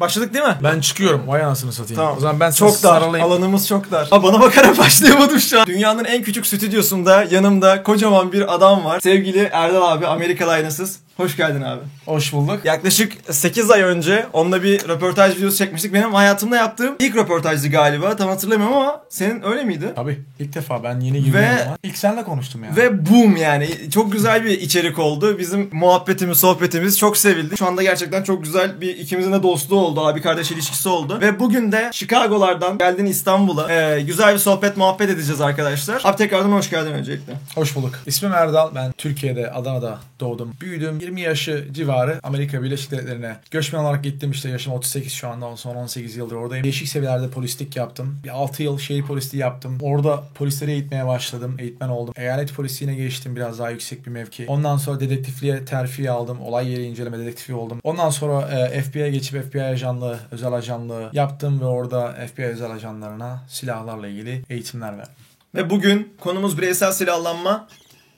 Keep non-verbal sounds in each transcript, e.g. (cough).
Başladık değil mi? Ben çıkıyorum. Vay anasını satayım. Tamam. O zaman ben çok dar. saralayayım. Alanımız çok dar. Ha, bana bakarak (laughs) başlayamadım şu an. Dünyanın en küçük stüdyosunda yanımda kocaman bir adam var. Sevgili Erdal abi Amerikalı aynasız. Hoş geldin abi. Hoş bulduk. Yaklaşık 8 ay önce onunla bir röportaj videosu çekmiştik. Benim hayatımda yaptığım ilk röportajdı galiba. Tam hatırlamıyorum ama senin öyle miydi? Tabii. ilk defa ben yeni girdim Ve- ama. İlk seninle konuştum yani. Ve boom yani. Çok güzel bir içerik oldu. Bizim muhabbetimiz, sohbetimiz çok sevildi. Şu anda gerçekten çok güzel bir ikimizin de dostluğu oldu. Abi kardeş ilişkisi oldu. Ve bugün de Chicago'lardan geldin İstanbul'a. Ee, güzel bir sohbet, muhabbet edeceğiz arkadaşlar. Abi tekrardan hoş geldin öncelikle. Hoş bulduk. İsmim Erdal. Ben Türkiye'de, Adana'da doğdum. Büyüdüm. 20 yaşı civarı Amerika Birleşik Devletleri'ne göçmen olarak gittim. İşte yaşım 38 şu anda. Son 18 yıldır oradayım. Değişik seviyelerde polislik yaptım. Bir 6 yıl şehir polisliği yaptım. Orada polislere eğitmeye başladım. Eğitmen oldum. Eyalet polisliğine geçtim. Biraz daha yüksek bir mevki. Ondan sonra dedektifliğe terfi aldım. Olay yeri inceleme dedektifi oldum. Ondan sonra e, FBI'ye geçip FBI ajanlığı, özel ajanlığı yaptım ve orada FBI özel ajanlarına silahlarla ilgili eğitimler verdim. Ve bugün konumuz bireysel silahlanma.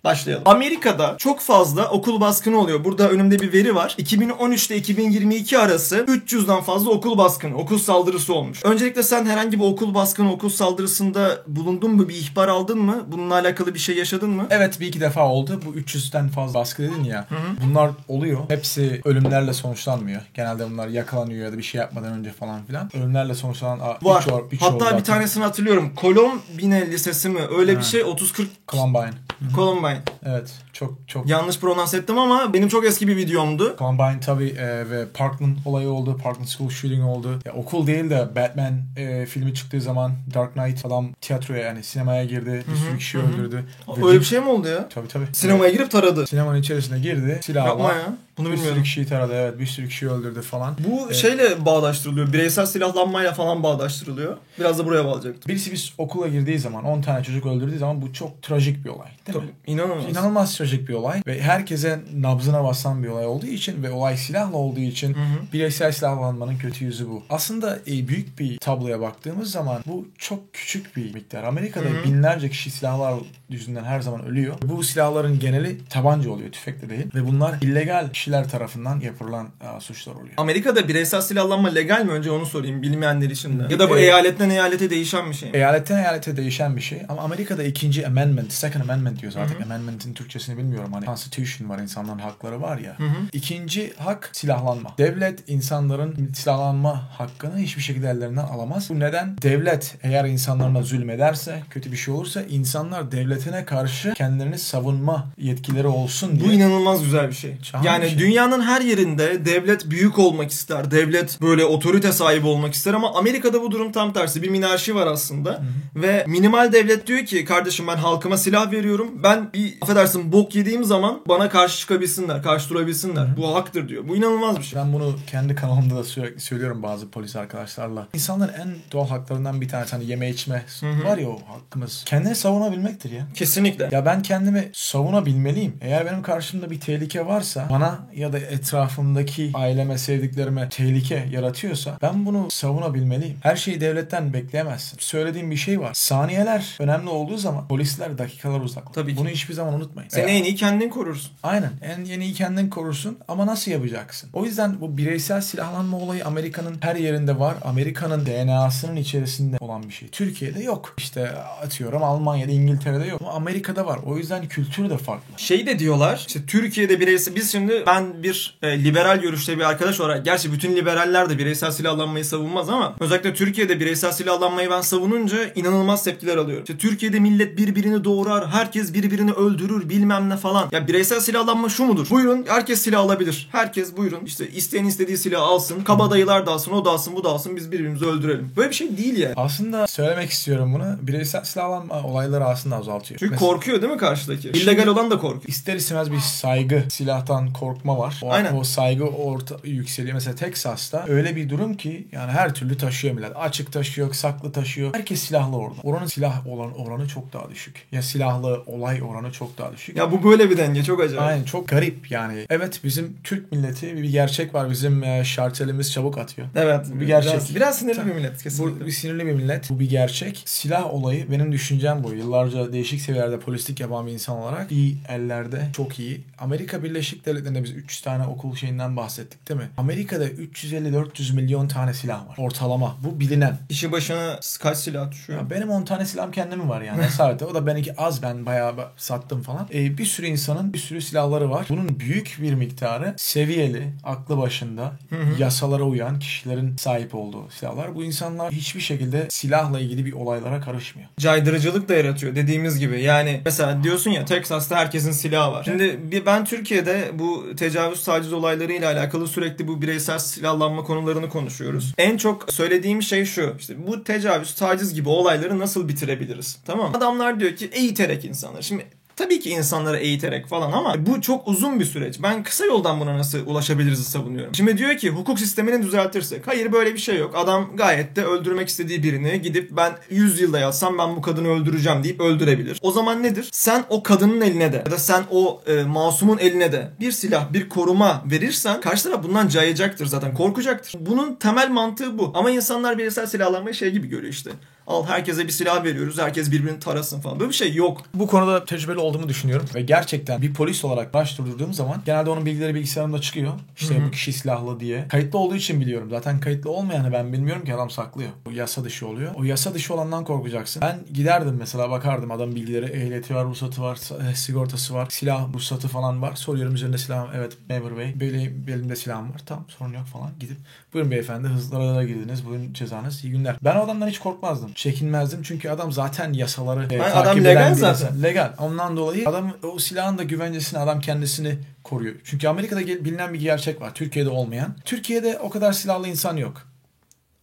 Başlayalım. Amerika'da çok fazla okul baskını oluyor. Burada önümde bir veri var. 2013 ile 2022 arası 300'den fazla okul baskını, okul saldırısı olmuş. Öncelikle sen herhangi bir okul baskını, okul saldırısında bulundun mu? Bir ihbar aldın mı? Bununla alakalı bir şey yaşadın mı? Evet bir iki defa oldu. Bu 300'den fazla baskı dedin ya. Bunlar oluyor. Hepsi ölümlerle sonuçlanmıyor. Genelde bunlar yakalanıyor ya da bir şey yapmadan önce falan filan. Ölümlerle sonuçlanan Var. üç Hatta bir tanesini hatırlıyorum. Columbine Lisesi mi? Öyle bir şey 30-40 Columbine. Columbine. Evet. Çok çok Yanlış pronans ettim ama benim çok eski bir videomdu. Columbine tabii e, ve Parkland olayı oldu. Parkland School shooting oldu. Ya, okul değil de Batman e, filmi çıktığı zaman Dark Knight adam tiyatroya yani sinemaya girdi. Bir sürü kişi öldürdü. Ve Öyle bir şey mi oldu ya? Tabii tabii. Sinemaya girip taradı. Sinemanın içerisine girdi. Silahla. Yapma ya. Bunu Bir sürü bilmiyorum. kişiyi taradı evet. Bir sürü kişiyi öldürdü falan. Bu E, şeyle bağdaştırılıyor. Bireysel silahlanmayla falan bağdaştırılıyor. Biraz da buraya bağlayacaktım. Birisi bir okula girdiği zaman 10 tane çocuk öldürdüğü zaman bu çok trajik bir olay. Değil mi? Tabii. İnanılmaz. İnanılmaz trajik bir olay ve herkese nabzına basan bir olay olduğu için ve olay silahla olduğu için bireysel silahlanmanın kötü yüzü bu. Aslında e, büyük bir tabloya baktığımız zaman bu çok küçük bir miktar. Amerika'da binlerce kişi silahlar yüzünden her zaman ölüyor. Bu silahların geneli tabanca oluyor, tüfek de değil ve bunlar illegal kişiler tarafından yapılan e, suçlar oluyor. Amerika'da bireysel silahlanma legal mi? Önce onu sorayım bilmeyenler için de. Ya da bu Evet. eyaletten eyalete değişen bir şey mi? Eyaletten eyalete değişen bir şey ama Amerika'da ikinci amendment, second amendment diyoruz artık. Amendment'in Türkçesini bilmiyorum. Hani constitution var, insanların hakları var ya. İkinci hak silahlanma. Devlet insanların silahlanma hakkını hiçbir şekilde ellerinden alamaz. Bu neden? Devlet eğer insanlarına zulmederse, kötü bir şey olursa insanlar devletine karşı kendilerini savunma yetkileri olsun Bu diye. inanılmaz güzel bir şey. Şahane yani bir şey. dünyanın her yerinde devlet büyük olmak ister. Devlet böyle otorite sahibi olmak ister ama Amerika'da bu durum tam tersi. Bir minarşi var aslında. Ve minimal devlet diyor ki kardeşim ben halkıma silah veriyorum. Ben bir affedersin bok yediğim zaman bana karşı çıkabilsinler, karşı durabilsinler. Bu hakkır diyor. Bu inanılmaz bir şey. Ben bunu kendi kanalımda da sürekli söylüyorum bazı polis arkadaşlarla. İnsanların en doğal haklarından bir tanesi hani yeme içme var ya o hakkımız. Kendini savunabilmektir ya. Kesinlikle. Ya ben kendimi savunabilmeliyim. Eğer benim karşımda bir tehlike varsa bana ya da etrafımdaki aileme, sevdiklerime tehlike yaratıyorsa ben bunu savunabilmeliyim. Her şeyi devletten bekleyemezsin. Söylediğim bir şey var. Saniyeler önemli olduğu zaman polisler dakikalar uzak. Tabii ki. Bunu hiçbir zaman unutmayın. Veya- en iyi kendin korursun. Aynen. En yeniyi kendin korursun ama nasıl yapacaksın? O yüzden bu bireysel silahlanma olayı Amerika'nın her yerinde var. Amerika'nın DNA'sının içerisinde olan bir şey. Türkiye'de yok. İşte atıyorum Almanya'da, İngiltere'de yok. Ama Amerika'da var. O yüzden kültürü de farklı. Şey de diyorlar işte Türkiye'de bireysel biz şimdi ben bir e, liberal görüşte bir arkadaş olarak gerçi bütün liberaller de bireysel silahlanmayı savunmaz ama özellikle Türkiye'de bireysel silahlanmayı ben savununca inanılmaz tepkiler alıyorum. İşte Türkiye'de millet birbirini doğrar, herkes birbirini öldürür bilmem ne falan. Ya bireysel silahlanma şu mudur? Buyurun herkes silah alabilir. Herkes buyurun işte isteyen istediği silahı alsın. Kabadayılar da alsın, o da alsın, bu da alsın biz birbirimizi öldürelim. Böyle bir şey değil yani. Aslında söylemek istiyorum bunu. Bireysel silahlanma olayları aslında azaltıyor. Çünkü Mesela- korkuyor değil mi karşıdaki? İllegal olan da korkuyor. İster istemez bir saygı, silahtan korkma var. O, Aynen. o saygı orta yükseliyor. Mesela Texas'ta öyle bir durum ki yani her türlü taşıyor millet. Açık taşıyor, saklı taşıyor. Herkes silahlı orada. Oranın silah olan oranı çok daha düşük. Ya silahlı olay oranı çok daha düşük. Ya bu böyle bir denge çok acayip. Aynen çok garip yani. Evet bizim Türk milleti bir gerçek var. Bizim e, şartelimiz çabuk atıyor. Evet. Bir gerçek. Biraz, biraz sinirli bir millet kesinlikle. Bu bir sinirli bir millet. Bu bir gerçek. Silah olayı benim düşüncem bu. Yıllarca değişik seviyelerde polislik yapan bir insan olarak iyi ellerde çok iyi. Amerika Birleşik Devletleri'nde biz biz 300 tane okul şeyinden bahsettik değil mi? Amerika'da 350-400 milyon tane silah var. Ortalama. Bu bilinen. İşi başına kaç silah düşüyor? Ya benim 10 tane silahım kendimin var yani. Esarete. (laughs) O da benimki az. Ben bayağı sattım falan. Ee, bir sürü insanın bir sürü silahları var. Bunun büyük bir miktarı seviyeli, aklı başında, yasalara uyan kişilerin sahip olduğu silahlar. Bu insanlar hiçbir şekilde silahla ilgili bir olaylara karışmıyor. Caydırıcılık da yaratıyor dediğimiz gibi. Yani mesela diyorsun ya Texas'ta herkesin silahı var. Şimdi ben Türkiye'de bu tecavüz taciz olaylarıyla alakalı sürekli bu bireysel silahlanma konularını konuşuyoruz. En çok söylediğim şey şu. İşte bu tecavüz taciz gibi olayları nasıl bitirebiliriz? Tamam? Adamlar diyor ki eğiterek insanlar. Şimdi Tabii ki insanları eğiterek falan ama bu çok uzun bir süreç. Ben kısa yoldan buna nasıl ulaşabiliriz savunuyorum. Şimdi diyor ki hukuk sistemini düzeltirsek. Hayır böyle bir şey yok. Adam gayet de öldürmek istediği birini gidip ben 100 yılda yatsam ben bu kadını öldüreceğim deyip öldürebilir. O zaman nedir? Sen o kadının eline de ya da sen o e, masumun eline de bir silah, bir koruma verirsen karşı taraf bundan cayacaktır zaten. Korkacaktır. Bunun temel mantığı bu. Ama insanlar bireysel silahlanmayı şey gibi görüyor işte. Al herkese bir silah veriyoruz. Herkes birbirini tarasın falan. Böyle bir şey yok. Bu konuda tecrübeli olduğumu düşünüyorum. Ve gerçekten bir polis olarak başvurduğum zaman genelde onun bilgileri bilgisayarımda çıkıyor. İşte Hı hı. bu kişi silahlı diye. Kayıtlı olduğu için biliyorum. Zaten kayıtlı olmayanı ben bilmiyorum ki adam saklıyor. O yasa dışı oluyor. O yasa dışı olandan korkacaksın. Ben giderdim mesela bakardım adam bilgileri. Ehliyeti var, ruhsatı var, eh, sigortası var. Silah ruhsatı falan var. Soruyorum üzerinde silahım. Evet memur bey. Böyle belimde silahım var. Tamam sorun yok falan. Gidip buyurun beyefendi hızlara girdiniz. Buyurun cezanız. İyi günler. Ben o adamdan hiç korkmazdım. Çekinmezdim. Çünkü adam zaten yasaları e, adam takip legal zaten. Legal. Ondan dolayı adam o silahın da güvencesini adam kendisini koruyor. Çünkü Amerika'da bilinen bir gerçek var. Türkiye'de olmayan. Türkiye'de o kadar silahlı insan yok.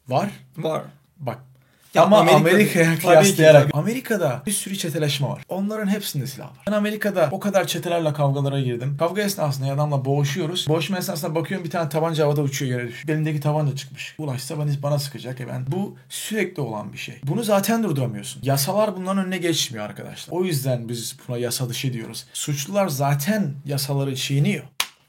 Var. Var. Bak. Ya Ama Amerika- Amerika'ya kıyaslayarak. Amerika'da bir sürü çeteleşme var. Onların hepsinde silah var. Ben Amerika'da o kadar çetelerle kavgalara girdim. Kavga esnasında adamla boğuşuyoruz. Boğuşma esnasında bakıyorum bir tane tabanca havada uçuyor yere düşüyor. Belindeki tabanca çıkmış. Ulaşsa bana, bana sıkacak. E ben bu sürekli olan bir şey. Bunu zaten durduramıyorsun. Yasalar bunların önüne geçmiyor arkadaşlar. O yüzden biz buna yasa dışı diyoruz. Suçlular zaten yasaları çiğniyor.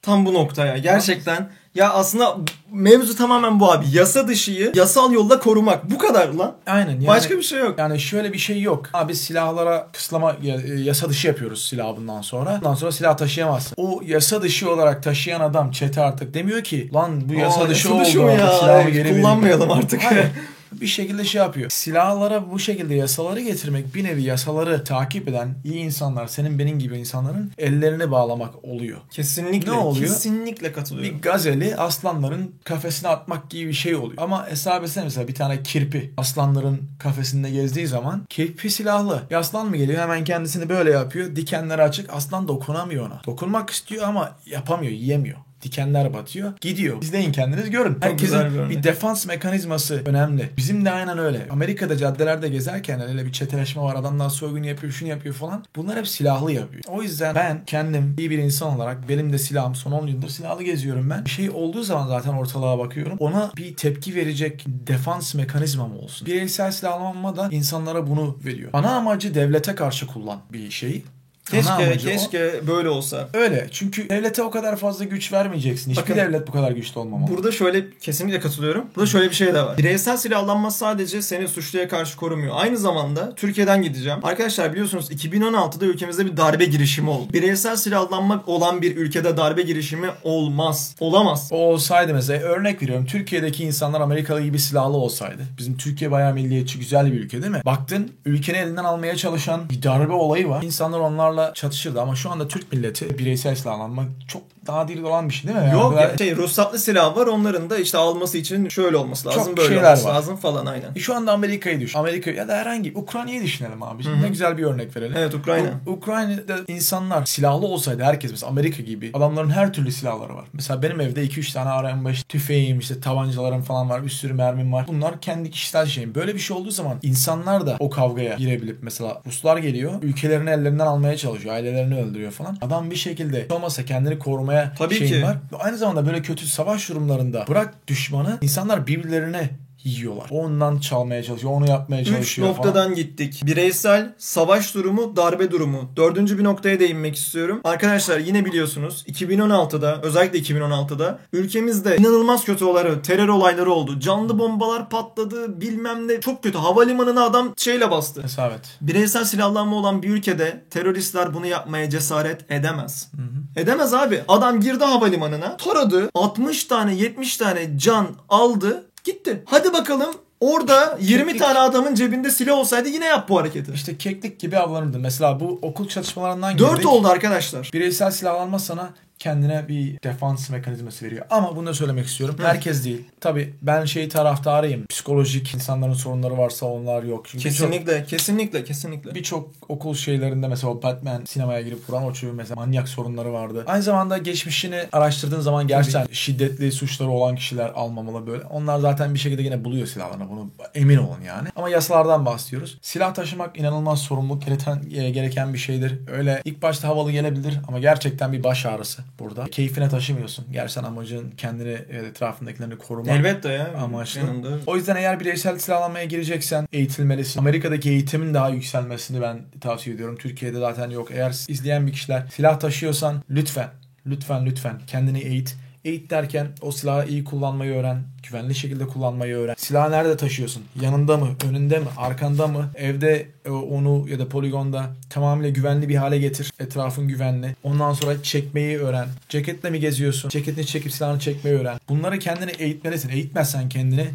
Tam bu noktaya. Gerçekten ya aslında mevzu tamamen bu abi. Yasa dışıyı yasal yolla korumak. Bu kadar lan. Aynen. Yani, Başka bir şey yok. Yani şöyle bir şey yok. Abi silahlara kısıtlama e, yasa dışı yapıyoruz silah bundan sonra. Bundan sonra silah taşıyamazsın. O yasa dışı olarak taşıyan adam çete artık demiyor ki lan bu yasa Aa, dışı yasa dışı oldu. artık ya? silahı geri kullanmayalım artık. Hayır. (laughs) bir şekilde şey yapıyor. Silahlara bu şekilde yasaları getirmek bir nevi yasaları takip eden iyi insanlar senin benim gibi insanların ellerini bağlamak oluyor. Kesinlikle. Ne oluyor? Kesinlikle katılıyorum. Bir gazeli aslanların kafesine atmak gibi bir şey oluyor. Ama hesap etsene mesela bir tane kirpi aslanların kafesinde gezdiği zaman kirpi silahlı. Bir aslan mı geliyor hemen kendisini böyle yapıyor. Dikenleri açık. Aslan dokunamıyor ona. Dokunmak istiyor ama yapamıyor, yiyemiyor. Dikenler batıyor. Gidiyor. İzleyin kendiniz görün. bir Herkesin bir defans mekanizması önemli. Bizim de aynen öyle. Amerika'da caddelerde gezerken öyle bir çeteleşme var. Adamlar soygun yapıyor, şunu yapıyor falan. Bunlar hep silahlı yapıyor. O yüzden ben kendim iyi bir insan olarak benim de silahım son 10 yıldır silahlı geziyorum ben. Bir şey olduğu zaman zaten ortalığa bakıyorum. Ona bir tepki verecek defans mekanizmam olsun. Bireysel silahlanma da insanlara bunu veriyor. Ana amacı devlete karşı kullan bir şey. Keşke amacı o. keşke böyle olsa. Öyle. Çünkü devlete o kadar fazla güç vermeyeceksin. Hiçbir Bakın, devlet bu kadar güçlü olmamalı. Burada şöyle kesinlikle katılıyorum. Burada şöyle bir şey de var. Bireysel silahlanma sadece seni suçluya karşı korumuyor. Aynı zamanda Türkiye'den gideceğim. Arkadaşlar biliyorsunuz 2016'da ülkemizde bir darbe girişimi oldu. Bireysel silahlanma olan bir ülkede darbe girişimi olmaz. Olamaz. O olsaydı mesela örnek veriyorum Türkiye'deki insanlar Amerikalı gibi silahlı olsaydı. Bizim Türkiye bayağı milliyetçi güzel bir ülke değil mi? Baktın ülkeni elinden almaya çalışan bir darbe olayı var. İnsanlar onlarla çatışırdı ama şu anda Türk milleti bireysel silahlanma çok daha değil olan bir şey değil mi? Yok Yani ya şey ruhsatlı silah var onların da işte alması için şöyle olması lazım Çok böyle olması var. lazım falan aynen. Şu anda Amerika'yı düşün. Amerika ya da herhangi Ukrayna'yı düşünelim abi. Hı hı. Ne güzel bir örnek verelim. Evet Ukrayna. U- Ukrayna'da insanlar silahlı olsaydı herkes mesela Amerika gibi adamların her türlü silahları var. Mesela benim evde 2-3 tane RM5 tüfeğim işte tabancalarım falan var bir sürü mermim var. Bunlar kendi kişisel şeyim. Böyle bir şey olduğu zaman insanlar da o kavgaya girebilip mesela Ruslar geliyor ülkelerini ellerinden almaya çalışıyor. Ailelerini öldürüyor falan. Adam bir şekilde olmasa kendini korumaya Tabii şeyin ki. var. Aynı zamanda böyle kötü savaş durumlarında bırak düşmanı insanlar birbirlerine yiyorlar. Ondan çalmaya çalışıyor, onu yapmaya Üç çalışıyor noktadan falan. gittik. Bireysel, savaş durumu, darbe durumu. Dördüncü bir noktaya değinmek istiyorum. Arkadaşlar yine biliyorsunuz 2016'da özellikle 2016'da ülkemizde inanılmaz kötü olayları, terör olayları oldu. Canlı bombalar patladı bilmem ne. Çok kötü. Havalimanına adam şeyle bastı. Hesabet. Bireysel silahlanma olan bir ülkede teröristler bunu yapmaya cesaret edemez. Edemez abi. Adam girdi havalimanına, taradı, 60 tane 70 tane can aldı, gitti. Hadi bakalım orada 20 keklik. tane adamın cebinde silah olsaydı yine yap bu hareketi. İşte keklik gibi avlanırdı. Mesela bu okul çatışmalarından girdik. 4 oldu arkadaşlar. Bireysel silahlanma sana kendine bir defans mekanizması veriyor. Ama bunu da söylemek istiyorum. Herkes değil. Tabi ben şey taraftarıyım. Psikolojik insanların sorunları varsa onlar yok. Çünkü Kesinlikle, kesinlikle, kesinlikle. Birçok okul şeylerinde mesela Batman sinemaya girip vuran o çocuğun mesela manyak sorunları vardı. Aynı zamanda geçmişini araştırdığın zaman gerçekten şiddetli suçları olan kişiler almamalı böyle. Onlar zaten bir şekilde yine buluyor silahlarını bunu emin olun yani. Ama yasalardan bahsediyoruz. Silah taşımak inanılmaz sorumluluk gereken, e, gereken bir şeydir. Öyle ilk başta havalı gelebilir ama gerçekten bir baş ağrısı burada. Keyfine taşımıyorsun. Gerçekten amacın kendini etrafındakilerini korumak. Elbette ya. Amaçlı. Yanında. O yüzden eğer bireysel silahlanmaya gireceksen eğitilmelisin. Amerika'daki eğitimin daha yükselmesini ben tavsiye ediyorum. Türkiye'de zaten yok. Eğer izleyen bir kişiler silah taşıyorsan lütfen, lütfen, lütfen kendini eğit. Eğit derken o silahı iyi kullanmayı öğren. Güvenli şekilde kullanmayı öğren. Silahı nerede taşıyorsun? Yanında mı? Önünde mi? Arkanda mı? Evde e, onu ya da poligonda tamamıyla güvenli bir hale getir. Etrafın güvenli. Ondan sonra çekmeyi öğren. Ceketle mi geziyorsun? Ceketini çekip silahını çekmeyi öğren. Bunları kendini eğitmelisin. Eğitmezsen kendini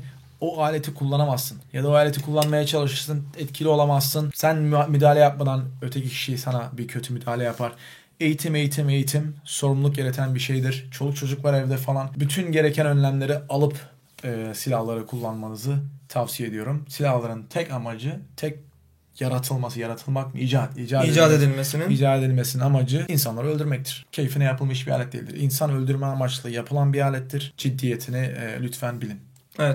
o aleti kullanamazsın. Ya da o aleti kullanmaya çalışırsın, etkili olamazsın. Sen mü- müdahale yapmadan öteki kişi sana bir kötü müdahale yapar. Eğitim, eğitim, eğitim sorumluluk yaratan bir şeydir. Çoluk çocuk var evde falan. Bütün gereken önlemleri alıp e, silahları kullanmanızı tavsiye ediyorum. Silahların tek amacı, tek yaratılması, yaratılmak mı? İcat, icat, İcat edilmesi- edilmesinin. icat edilmesinin amacı insanları öldürmektir. Keyfine yapılmış bir alet değildir. İnsan öldürme amaçlı yapılan bir alettir. Ciddiyetini e, lütfen bilin. Evet.